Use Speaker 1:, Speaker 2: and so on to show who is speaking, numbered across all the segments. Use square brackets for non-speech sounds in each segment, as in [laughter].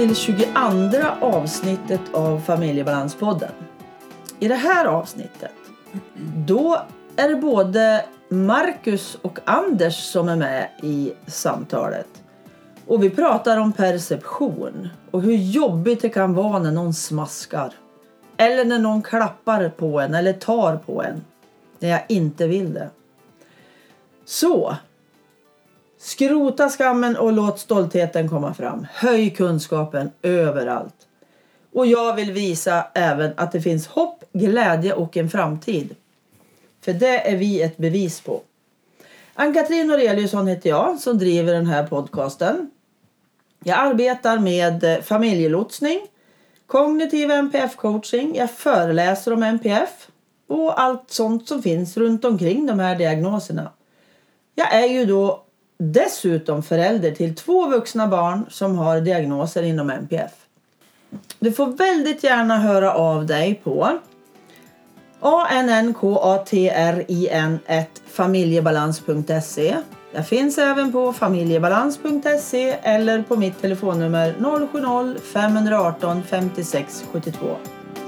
Speaker 1: till 22 avsnittet av Familjebalanspodden. I det här avsnittet då är det både Marcus och Anders som är med i samtalet. Och vi pratar om perception och hur jobbigt det kan vara när någon smaskar. Eller när någon klappar på en eller tar på en. När jag inte vill det. Så, Skrota skammen och låt stoltheten komma fram. Höj kunskapen överallt. Och jag vill visa även att det finns hopp, glädje och en framtid. För det är vi ett bevis på. Ann-Katrin Noreliusson heter jag som driver den här podcasten. Jag arbetar med eh, familjelotsning, kognitiv NPF-coaching, jag föreläser om NPF och allt sånt som finns runt omkring de här diagnoserna. Jag är ju då dessutom förälder till två vuxna barn som har diagnoser inom NPF. Du får väldigt gärna höra av dig på ANNKATRIN1-Familjebalans.se Jag finns även på familjebalans.se eller på mitt telefonnummer 070-518 56 72.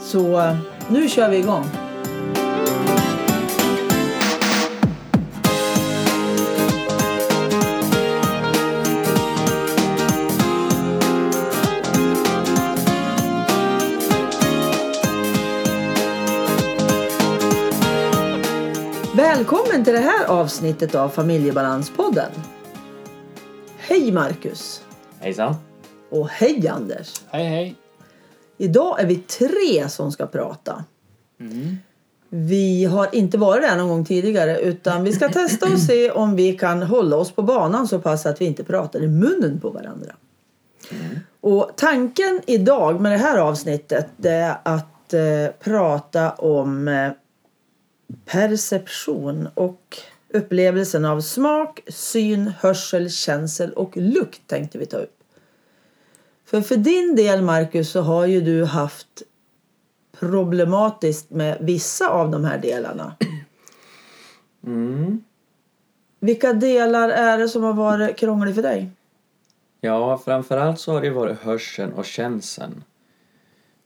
Speaker 1: Så nu kör vi igång! Välkommen till det här avsnittet av Familjebalanspodden. Hej Marcus!
Speaker 2: Hejsan!
Speaker 1: Och hej Anders!
Speaker 3: Hej hej!
Speaker 1: Idag är vi tre som ska prata.
Speaker 3: Mm.
Speaker 1: Vi har inte varit där någon gång tidigare utan vi ska testa och se om vi kan hålla oss på banan så pass att vi inte pratar i munnen på varandra. Och tanken idag med det här avsnittet är att eh, prata om eh, perception och upplevelsen av smak, syn, hörsel, känsel och lukt tänkte vi ta upp. För för din del Marcus så har ju du haft problematiskt med vissa av de här delarna. [clears throat]
Speaker 2: Mm.
Speaker 1: Vilka delar är det som har varit krångliga för dig?
Speaker 2: Ja, framförallt så har det varit hörseln och känseln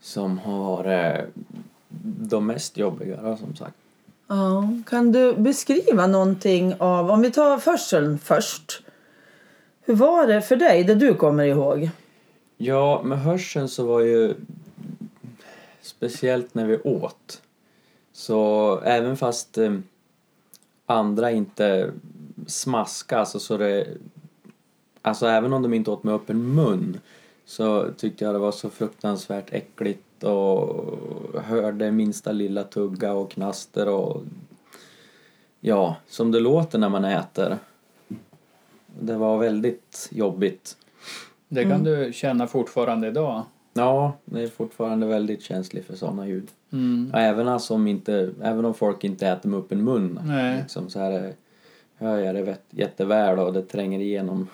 Speaker 2: som har varit de mest jobbiga som sagt.
Speaker 1: Ja, kan du beskriva någonting av, om vi tar hörseln först. Hur var det för dig, det du kommer ihåg?
Speaker 2: Ja, med hörseln så var ju speciellt när vi åt. Så även fast eh, andra inte smaskade, alltså så det... Alltså även om de inte åt med öppen mun så tyckte jag det var så fruktansvärt äckligt och hörde minsta lilla tugga och knaster och ja, som det låter när man äter. Det var väldigt jobbigt.
Speaker 3: Det kan du känna fortfarande idag.
Speaker 2: Ja, det är fortfarande väldigt känslig för sådana ljud.
Speaker 3: Mm.
Speaker 2: Ja, även, alltså om inte, även om folk inte äter med öppen mun.
Speaker 3: Nej.
Speaker 2: Liksom så här hör jag det jätteväl och det tränger igenom.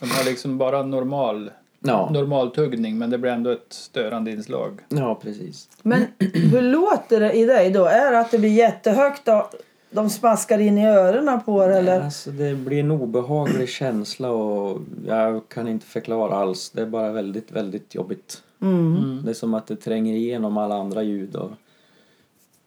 Speaker 3: De har liksom bara normal,
Speaker 2: Ja,
Speaker 3: normal tuggning men det blir ändå ett störande inslag.
Speaker 2: ja precis.
Speaker 1: Men [clears throat] hur låter det i dig då? Är det att det blir jättehögt och de smaskar in i öronen på det eller?
Speaker 2: Alltså, det blir en obehaglig känsla och jag kan inte förklara alls. Det är bara väldigt, väldigt jobbigt.
Speaker 1: Mm.
Speaker 2: Det är som att det tränger igenom alla andra ljud och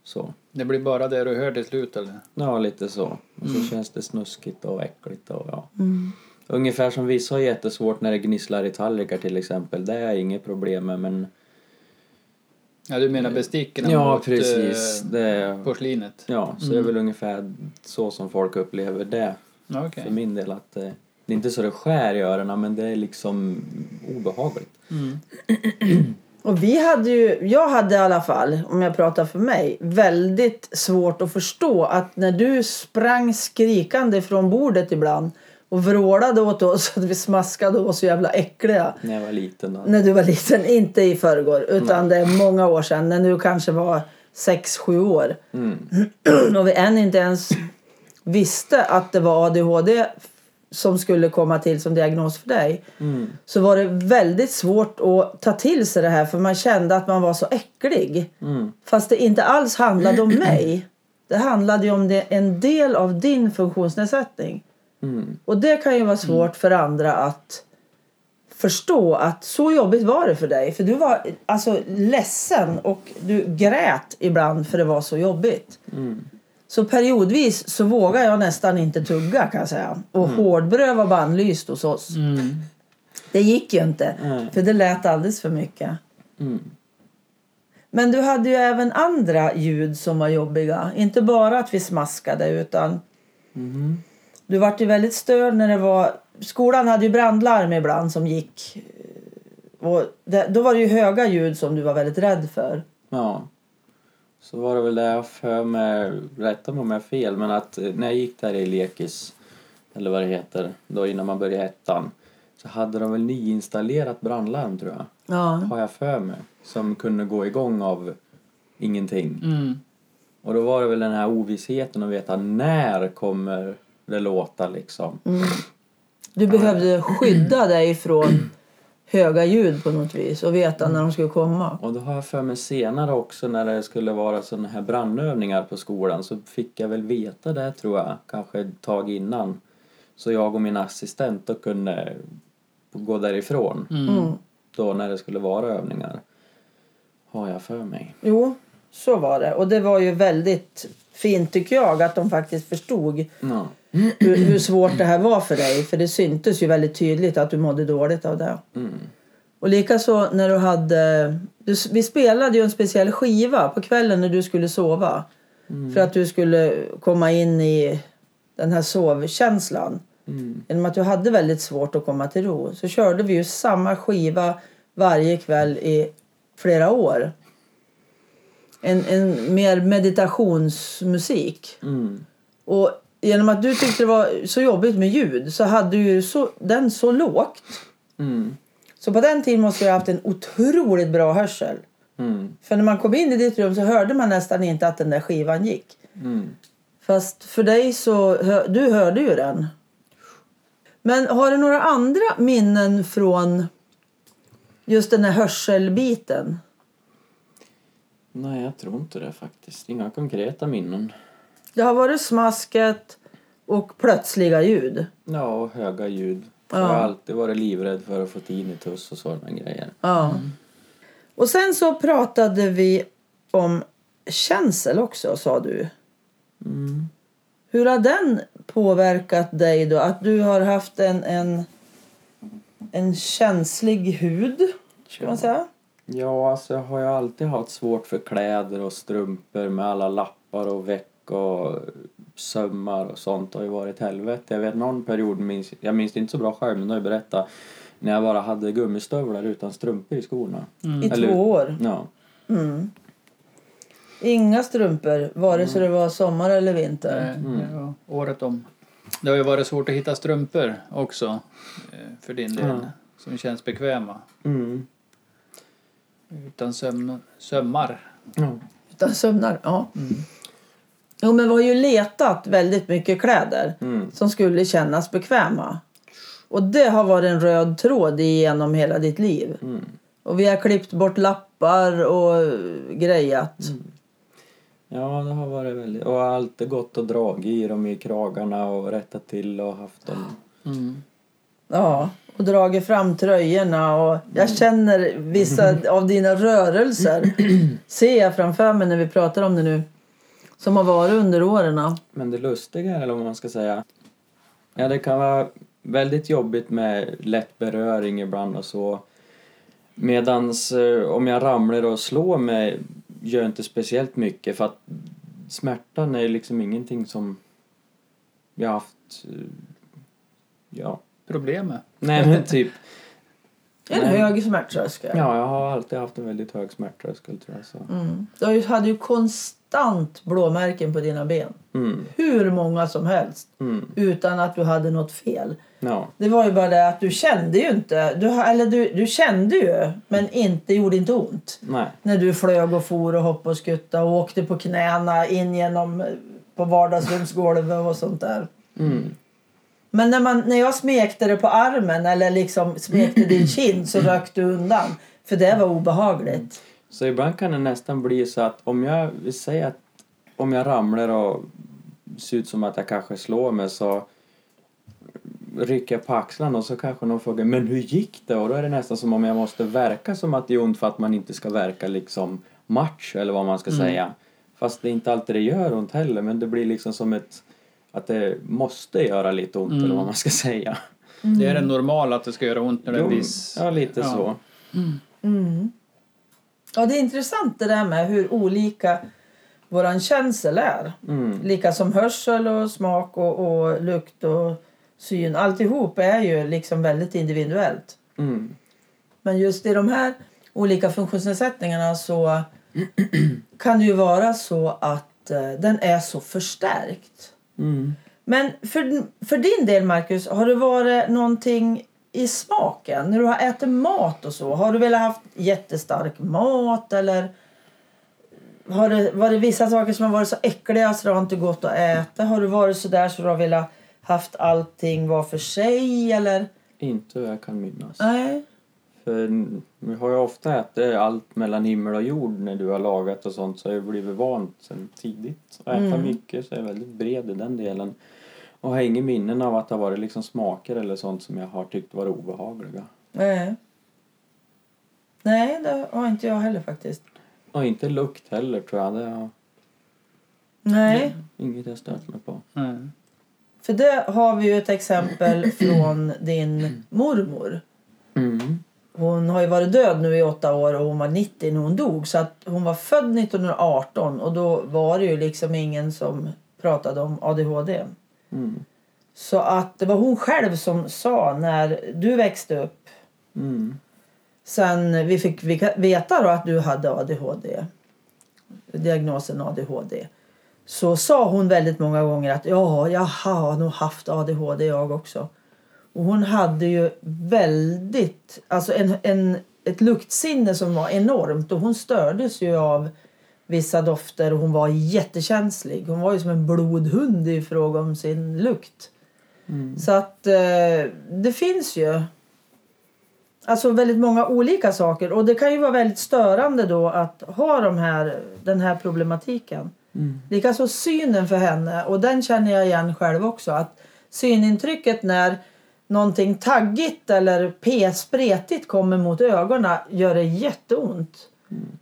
Speaker 2: så.
Speaker 3: Det blir bara det du hör till slut eller?
Speaker 2: Ja, lite så. Och så känns det snuskigt och äckligt och ja.
Speaker 1: Mm.
Speaker 2: Ungefär som vissa har jättesvårt när det gnisslar i tallrikar till exempel. Det är inget problem med men...
Speaker 3: Ja, du menar besticken
Speaker 2: Ja,
Speaker 3: mot
Speaker 2: precis.
Speaker 3: eh,
Speaker 2: Det,
Speaker 3: porslinet?
Speaker 2: ja, så det är väl ungefär så som folk upplever det.
Speaker 3: Okej.
Speaker 2: För min del att det, det är inte så det skär i öronen men det är liksom obehagligt.
Speaker 3: Mm. [clears throat]
Speaker 1: Och vi hade ju, jag hade i alla fall, om jag pratar för mig, väldigt svårt att förstå att när du sprang skrikande från bordet ibland och vrålade åt oss [laughs] att vi smaskade och var så jävla äckliga.
Speaker 2: När jag var liten då.
Speaker 1: När du var liten, inte i förrgår utan det är många år sedan, när du kanske var sex sju år.
Speaker 2: Mm. [clears throat]
Speaker 1: och vi än inte ens visste att det var ADHD som skulle komma till som diagnos för dig.
Speaker 2: Mm.
Speaker 1: Så var det väldigt svårt att ta till sig det här för man kände att man var så äcklig.
Speaker 2: Mm.
Speaker 1: Fast det inte alls handlade om mig. Det handlade om det, en del av din funktionsnedsättning.
Speaker 2: Mm.
Speaker 1: Och det kan ju vara svårt för andra att förstå att så jobbigt var det för dig. För du var alltså ledsen och du grät ibland för det var så jobbigt.
Speaker 2: Mm.
Speaker 1: Så periodvis så vågar jag nästan inte tugga kan jag säga. Och hårdbröd var bannlyst hos oss.
Speaker 3: Mm.
Speaker 1: Det gick ju inte. För det lät alldeles för mycket.
Speaker 2: Mm.
Speaker 1: Men du hade ju även andra ljud som var jobbiga. Inte bara att vi smaskade utan
Speaker 2: Mhm.
Speaker 1: Du vart ju väldigt störd när det var... Skolan hade ju brandlarm ibland som gick. Och det, då var det ju höga ljud som du var väldigt rädd för.
Speaker 2: Ja. Så var det väl det jag för mig, rätta mig om jag fel, men att eh, när jag gick där i lekis, eller vad det heter, då innan man började ettan, så hade de väl nyinstallerat brandlarm tror jag,
Speaker 1: Ja.
Speaker 2: har jag för mig, som kunde gå igång av ingenting.
Speaker 3: Mm.
Speaker 2: Och då var det väl den här ovissheten att veta när kommer det låta liksom.
Speaker 1: Du behövde skydda dig från höga ljud på något vis och veta när de skulle komma.
Speaker 2: Och då har jag för mig senare också när det skulle vara sådana här brandövningar på skolan så fick jag väl veta det tror jag, kanske ett tag innan. Så jag och min assistent då kunde gå därifrån
Speaker 1: Mm.
Speaker 2: då när det skulle vara övningar. Har jag för mig.
Speaker 1: Jo, så var det. Och det var ju väldigt fint tycker jag att de faktiskt förstod
Speaker 2: Ja.
Speaker 1: Hur, hur svårt det här var för dig. För det syntes ju väldigt tydligt att du mådde dåligt av det.
Speaker 2: Mm.
Speaker 1: Och likaså när du hade... Du, vi spelade ju en speciell skiva på kvällen när du skulle sova. För att du skulle komma in i den här sovkänslan.
Speaker 2: Mm.
Speaker 1: Genom att du hade väldigt svårt att komma till ro. Så körde vi ju samma skiva varje kväll i flera år. En, en mer meditationsmusik.
Speaker 2: Mm.
Speaker 1: Och genom att du tyckte det var så jobbigt med ljud så hade du så, den så lågt.
Speaker 2: Mm.
Speaker 1: Så på den tiden måste jag ha haft en otroligt bra hörsel.
Speaker 2: Mm.
Speaker 1: För när man kom in i ditt rum så hörde man nästan inte att den där skivan gick.
Speaker 2: Mm.
Speaker 1: Fast för dig så, du hörde ju den. Men har du några andra minnen från just den här hörselbiten?
Speaker 2: Nej, jag tror inte det faktiskt. Inga konkreta minnen.
Speaker 1: Det har varit smasket och plötsliga ljud.
Speaker 2: Ja, och höga ljud.
Speaker 1: Ja.
Speaker 2: Jag har alltid varit livrädd för att få tinnitus och sådana grejer.
Speaker 1: Ja. Och sen så pratade vi om känsel också, sa du.
Speaker 2: Mm.
Speaker 1: Hur har den påverkat dig då? Att du har haft en, en, en känslig hud, ska man säga?
Speaker 2: Ja, alltså jag har ju alltid haft svårt för kläder och strumpor med alla lappar och veck och sömmar och sånt har ju varit helvete. Jag vet någon period, minns, jag minns det inte så bra själv men då har jag berättat när jag bara hade gummistövlar utan strumpor i skorna.
Speaker 1: I
Speaker 2: Eller-
Speaker 1: två år.
Speaker 2: Ja.
Speaker 1: Mm. Inga strumpor, vare sig det var sommar eller vinter.
Speaker 3: Var året om. Det har ju varit svårt att hitta strumpor också eh, för din del.
Speaker 2: Ja.
Speaker 3: Som känns bekväma.
Speaker 2: Mm.
Speaker 3: Utan söm, sömmar.
Speaker 1: Utan sömnar, ja. Jo, men vi har ju letat väldigt mycket kläder
Speaker 2: Mm.
Speaker 1: som skulle kännas bekväma. Och det har varit en röd tråd genom hela ditt liv.
Speaker 2: Mm.
Speaker 1: Och vi har klippt bort lappar och grejat.
Speaker 2: Ja, det har varit väldigt... Och alltid gått och dragit i dem i kragarna och rättat till och haft dem...
Speaker 3: Mm.
Speaker 1: Ja, och dragit fram tröjorna. Och jag känner vissa [clears throat] av dina rörelser. Ser jag framför mig när vi pratar om det nu. Som har varit under åren.
Speaker 2: Men det lustiga är, eller vad man ska säga, ja det kan vara väldigt jobbigt med lätt beröring ibland och så. Medans eh, om jag ramlar och slår mig gör inte speciellt mycket för att smärtan är liksom ingenting som jag har haft, eh, ja,
Speaker 3: Problemet.
Speaker 2: nej men typ, [laughs]
Speaker 1: En
Speaker 2: Nej.
Speaker 1: hög smärttröskel.
Speaker 2: ja jag har alltid haft en väldigt hög smärttröskel tror jag så.
Speaker 1: Mm. Du ju- hade ju konstant blåmärken på dina ben.
Speaker 2: Mm,
Speaker 1: Hur många som helst.
Speaker 2: mm,
Speaker 1: Utan att du hade något fel.
Speaker 2: ja,
Speaker 1: Det var ju bara det att du kände ju inte. Du, eller du, du kände ju, men inte gjorde inte ont.
Speaker 2: nej,
Speaker 1: När du flög och for och hoppade och skuttade och åkte på knäna in genom på vardagsrumsgolvet och sånt där.
Speaker 2: mm,
Speaker 1: Men när, man, när jag smekte det på armen eller liksom smekte [clears throat] din kind så rök du undan. För det var obehagligt.
Speaker 2: Så ibland kan det nästan bli så att om jag vill säga att om jag ramlar och ser ut som att jag kanske slår mig så rycker jag på axlarna och så kanske någon frågar men hur gick det? Och då är det nästan som om jag måste verka som att det är ont för att man inte ska verka liksom macho eller vad man ska säga. Fast det är inte alltid det gör ont heller men det blir liksom som ett att det måste göra lite ont eller vad man ska säga.
Speaker 3: Det är det normala att det ska göra ont när det är viss...
Speaker 2: Ja, lite
Speaker 3: ja.
Speaker 2: så.
Speaker 1: Ja, det är intressant det där med hur olika våran känsel är.
Speaker 2: Mm.
Speaker 1: Lika som hörsel och smak och, och lukt och syn. Alltihop är ju liksom väldigt individuellt.
Speaker 2: Mm.
Speaker 1: Men just i de här olika funktionsnedsättningarna så [clears throat] kan det ju vara så att eh, den är så förstärkt.
Speaker 2: Mm.
Speaker 1: Men för, för din del, Marcus, har det varit någonting i smaken? När du har ätit mat och så, har du velat haft jättestark mat eller har det varit vissa saker som har varit så äckliga så det har inte gått att äta? Har du varit så där så du har velat haft allting var för sig eller?
Speaker 2: Inte vad jag kan minnas.
Speaker 1: Nej.
Speaker 2: För vi har ju ofta ätit allt mellan himmel och jord när du har lagat och sånt så har jag blivit van sen tidigt. Att äta
Speaker 1: Mm.
Speaker 2: mycket så är jag väldigt bred i den delen. Och har ingen minnen av att det har varit liksom smaker eller sånt som jag har tyckt var obehagliga.
Speaker 1: Nej. Nej, det har inte jag heller faktiskt.
Speaker 2: Och inte lukt heller tror jag. Det har
Speaker 1: Nej.
Speaker 2: inget jag stört mig på.
Speaker 3: Nej.
Speaker 1: För det har vi ju ett exempel [clears throat] från din mormor.
Speaker 2: Mm.
Speaker 1: Hon har ju varit död nu i åtta år och hon var 90 när hon dog. Så att hon var född 1918 och då var det ju liksom ingen som pratade om ADHD.
Speaker 2: Mm.
Speaker 1: Så att det var hon själv som sa när du växte upp.
Speaker 2: Mm.
Speaker 1: Sen vi fick veta då att du hade ADHD. Diagnosen ADHD. Så sa hon väldigt många gånger att ja, jag har nog haft ADHD jag också. Och hon hade ju väldigt, alltså en, en, ett luktsinne som var enormt och hon stördes ju av vissa dofter och hon var jättekänslig. Hon var ju som en blodhund i fråga om sin lukt.
Speaker 2: Mm.
Speaker 1: Så att eh, det finns ju alltså väldigt många olika saker och det kan ju vara väldigt störande då att ha de här, den här problematiken.
Speaker 2: Mm.
Speaker 1: Likaså synen för henne och den känner jag igen själv också att synintrycket när någonting taggigt eller p-spretigt kommer mot ögonen gör det jätteont.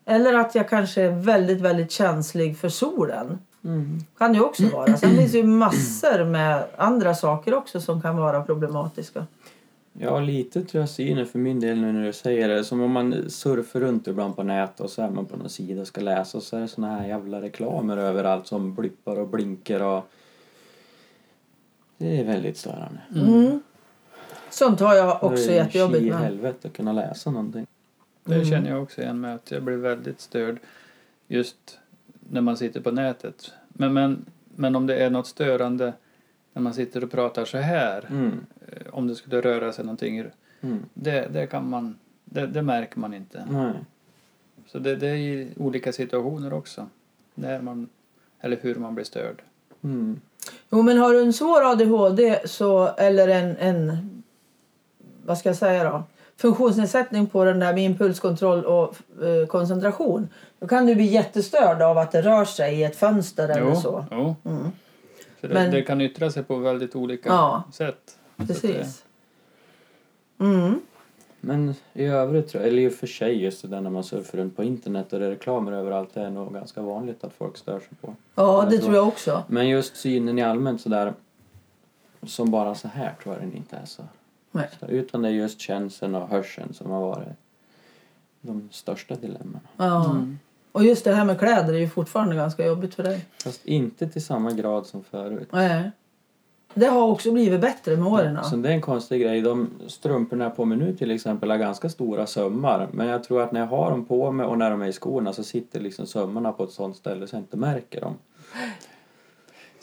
Speaker 1: Eller att jag kanske är väldigt, väldigt känslig för solen.
Speaker 2: Mm.
Speaker 1: Kan det ju också vara. Sen finns det ju massor med andra saker också som kan vara problematiska.
Speaker 2: Ja, lite tror jag synen för min del nu när du säger det. Som om man surfar runt ibland på nätet och så är man på någon sida och ska läsa och så är det såna här jävla reklamer överallt som blippar och blinkar och... Det är väldigt störande.
Speaker 1: Mm. Sånt har jag också
Speaker 2: Det är
Speaker 1: jättejobbigt
Speaker 2: tji i
Speaker 1: med.
Speaker 2: helvete att kunna läsa någonting.
Speaker 3: Det
Speaker 1: Mm.
Speaker 3: känner jag också igen med att jag blir väldigt störd just när man sitter på nätet. Men, men, men om det är något störande när man sitter och pratar så här,
Speaker 2: Mm.
Speaker 3: eh, om det skulle röra sig någonting,
Speaker 2: Mm.
Speaker 3: det, det kan man, det, det märker man inte.
Speaker 2: Nej.
Speaker 3: Så det, det är i olika situationer också, när man, eller hur man blir störd.
Speaker 2: Mm.
Speaker 1: Jo men har du en svår ADHD så, eller en, en vad ska jag säga då? Funktionsnedsättning på den där med impulskontroll och eh, koncentration. Då kan du bli jättestörd av att det rör sig i ett fönster eller
Speaker 3: Jo,
Speaker 1: så.
Speaker 3: jo.
Speaker 1: Mm.
Speaker 3: Så det,
Speaker 1: Men-
Speaker 3: det kan yttra sig på väldigt olika
Speaker 1: Ja.
Speaker 3: sätt.
Speaker 1: Precis. Mm.
Speaker 2: Men i övrigt eller i och för sig just det där när man surfar runt på internet och det är reklamer överallt, det är nog ganska vanligt att folk stör sig på.
Speaker 1: Ja, det
Speaker 2: tror-
Speaker 1: tror jag också.
Speaker 2: Men just synen i allmänt sådär, som bara så här tror jag den inte är så.
Speaker 1: Nej.
Speaker 2: så utan det är just känseln och hörseln som har varit de största dilemmana.
Speaker 1: Ja.
Speaker 3: Mm.
Speaker 1: Och just det här med kläder är ju fortfarande ganska jobbigt för dig.
Speaker 2: Fast inte till samma grad som förut.
Speaker 1: Nej. Det har också blivit bättre med åren.
Speaker 2: Så det är en konstig grej. De strumporna jag på mig nu till exempel har ganska stora sömmar. Men jag tror att när jag har dem på mig och när de är i skorna så sitter liksom sömmarna på ett sånt ställe så jag inte märker dem.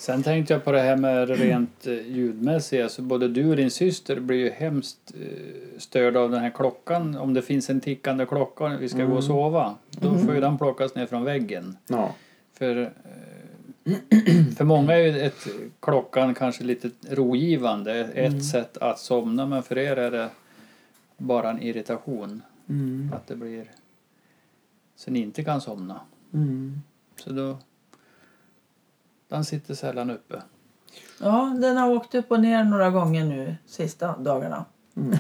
Speaker 3: Sen tänkte jag på det här med det rent eh, ljudmässiga. Så både du och din syster blir ju hemskt eh, störda av den här klockan. Om det finns en tickande klocka och vi ska gå och sova. Då får ju den plockas ner från väggen.
Speaker 2: Ja.
Speaker 3: För, eh, [clears throat] för många är ju ett, klockan kanske lite rogivande. Ett sätt att somna. Men för er är det bara en irritation.
Speaker 2: Mm.
Speaker 3: Att det blir... Så ni inte kan somna.
Speaker 2: Mm.
Speaker 3: Så då... Den sitter sällan uppe.
Speaker 1: Ja, den har åkt upp och ner några gånger nu sista dagarna.
Speaker 2: Mm.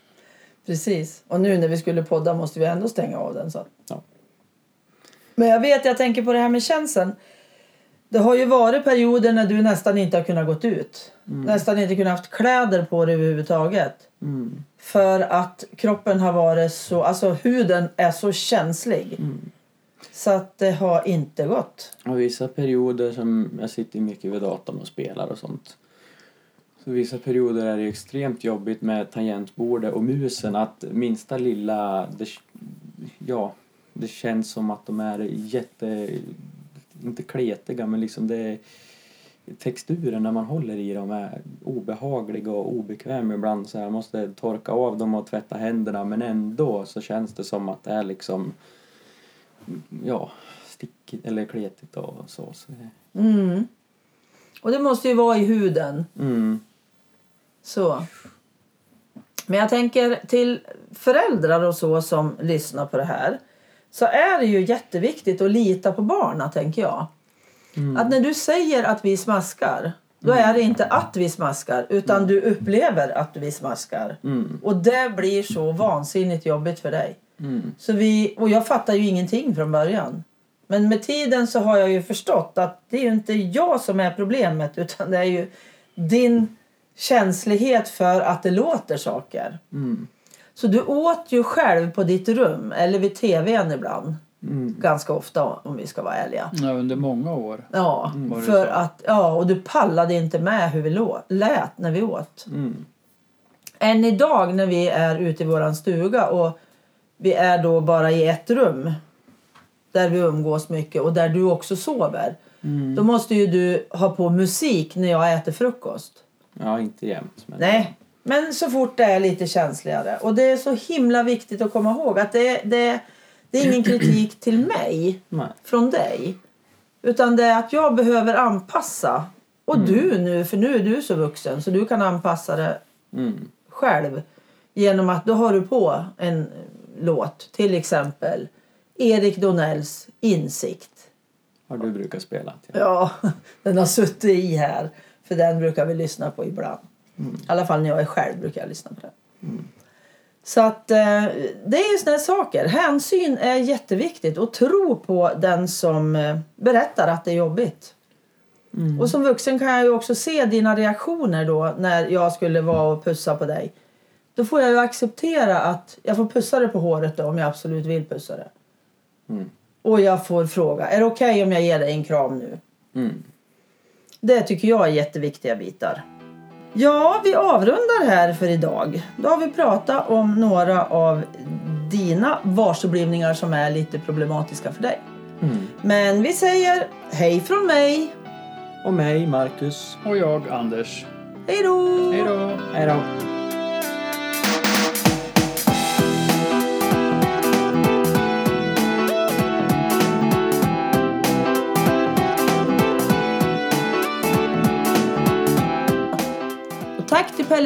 Speaker 2: [laughs]
Speaker 1: Precis. Och nu när vi skulle podda måste vi ändå stänga av den. Så.
Speaker 2: Ja.
Speaker 1: Men jag vet, jag tänker på det här med känseln. Det har ju varit perioder när du nästan inte har kunnat gått ut. Nästan inte kunnat haft kläder på dig överhuvudtaget.
Speaker 2: Mm.
Speaker 1: För att kroppen har varit så, alltså huden är så känslig. Så att det har inte gått.
Speaker 2: Och vissa perioder som jag sitter mycket vid datorn och spelar och sånt. Så vissa perioder är det extremt jobbigt med tangentbordet och musen att minsta lilla, det, ja, det känns som att de är jätte, inte kletiga men liksom det texturen när man håller i dem är obehaglig och obekväm ibland så jag måste torka av dem och tvätta händerna men ändå så känns det som att det är liksom ja, stickigt eller kletigt och så. så det,
Speaker 1: Mm. Och det måste ju vara i huden.
Speaker 2: mm,
Speaker 1: Så. Men jag tänker till föräldrar och så som lyssnar på det här. Så är det ju jätteviktigt att lita på barnen tänker jag.
Speaker 2: Mm.
Speaker 1: Att när du säger att vi smaskar. Då är det inte att vi smaskar utan du upplever att vi smaskar.
Speaker 2: mm,
Speaker 1: Och det blir så vansinnigt jobbigt för dig.
Speaker 2: Mm,
Speaker 1: Så vi, och jag fattar ju ingenting från början. Men med tiden så har jag ju förstått att det är ju inte jag som är problemet [laughs] utan det är ju din känslighet för att det låter saker.
Speaker 2: mm,
Speaker 1: Så du åt ju själv på ditt rum eller vid tvn ibland.
Speaker 2: mm,
Speaker 1: Ganska ofta om vi ska vara ärliga.
Speaker 3: Ja, under många år.
Speaker 1: Ja,
Speaker 3: det
Speaker 1: för att, ja, och du pallade inte med hur vi lät när vi åt.
Speaker 2: mm,
Speaker 1: Än idag när vi är ute i våran stuga och vi är då bara i ett rum där vi umgås mycket och där du också sover.
Speaker 2: mm.
Speaker 1: Då måste ju du ha på musik när jag äter frukost.
Speaker 2: Ja, inte jämt. Men...
Speaker 1: Nej, men så fort det är lite känsligare. Och det är så himla viktigt att komma ihåg att det, det, det är ingen [clears throat] kritik till mig
Speaker 2: Nej.
Speaker 1: från dig. Utan det är att jag behöver anpassa. Och du nu, för nu är du så vuxen så du kan anpassa det
Speaker 2: Mm,
Speaker 1: själv. Genom att då har du på en låt, till exempel Erik Donells Insikt.
Speaker 2: har du brukat spela? till?
Speaker 1: Ja, [laughs] den har suttit i här. För den brukar vi lyssna på ibland. I alla fall när jag är själv brukar jag lyssna på den. Så att eh, det är ju här saker. Hänsyn är jätteviktigt och tro på den som eh, berättar att det är jobbigt. Och som vuxen kan jag ju också se dina reaktioner då när jag skulle vara och pussa på dig. Då får jag ju acceptera att jag får pussa dig på håret då om jag absolut vill pussa det.
Speaker 2: Mm.
Speaker 1: Och jag får fråga, är det okej om jag ger dig en kram nu?
Speaker 2: Mm.
Speaker 1: Det tycker jag är jätteviktiga bitar. Ja, vi avrundar här för idag. Då har vi pratat om några av dina varseblivningar som är lite problematiska för dig.
Speaker 2: Mm.
Speaker 1: Men vi säger hej från mig.
Speaker 2: Och mig, Marcus.
Speaker 3: Och jag, Anders.
Speaker 1: Hej då!
Speaker 3: Hej då!
Speaker 2: Hej då.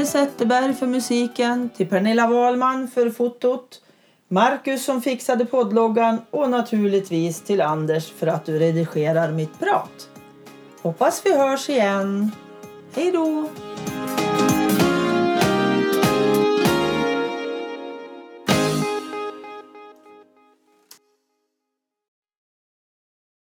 Speaker 1: Zetterberg för musiken, till Pernilla Wahlman för fotot, Marcus som fixade poddloggan och naturligtvis till Anders för att du redigerar mitt prat. Hoppas vi hörs igen. Hej då!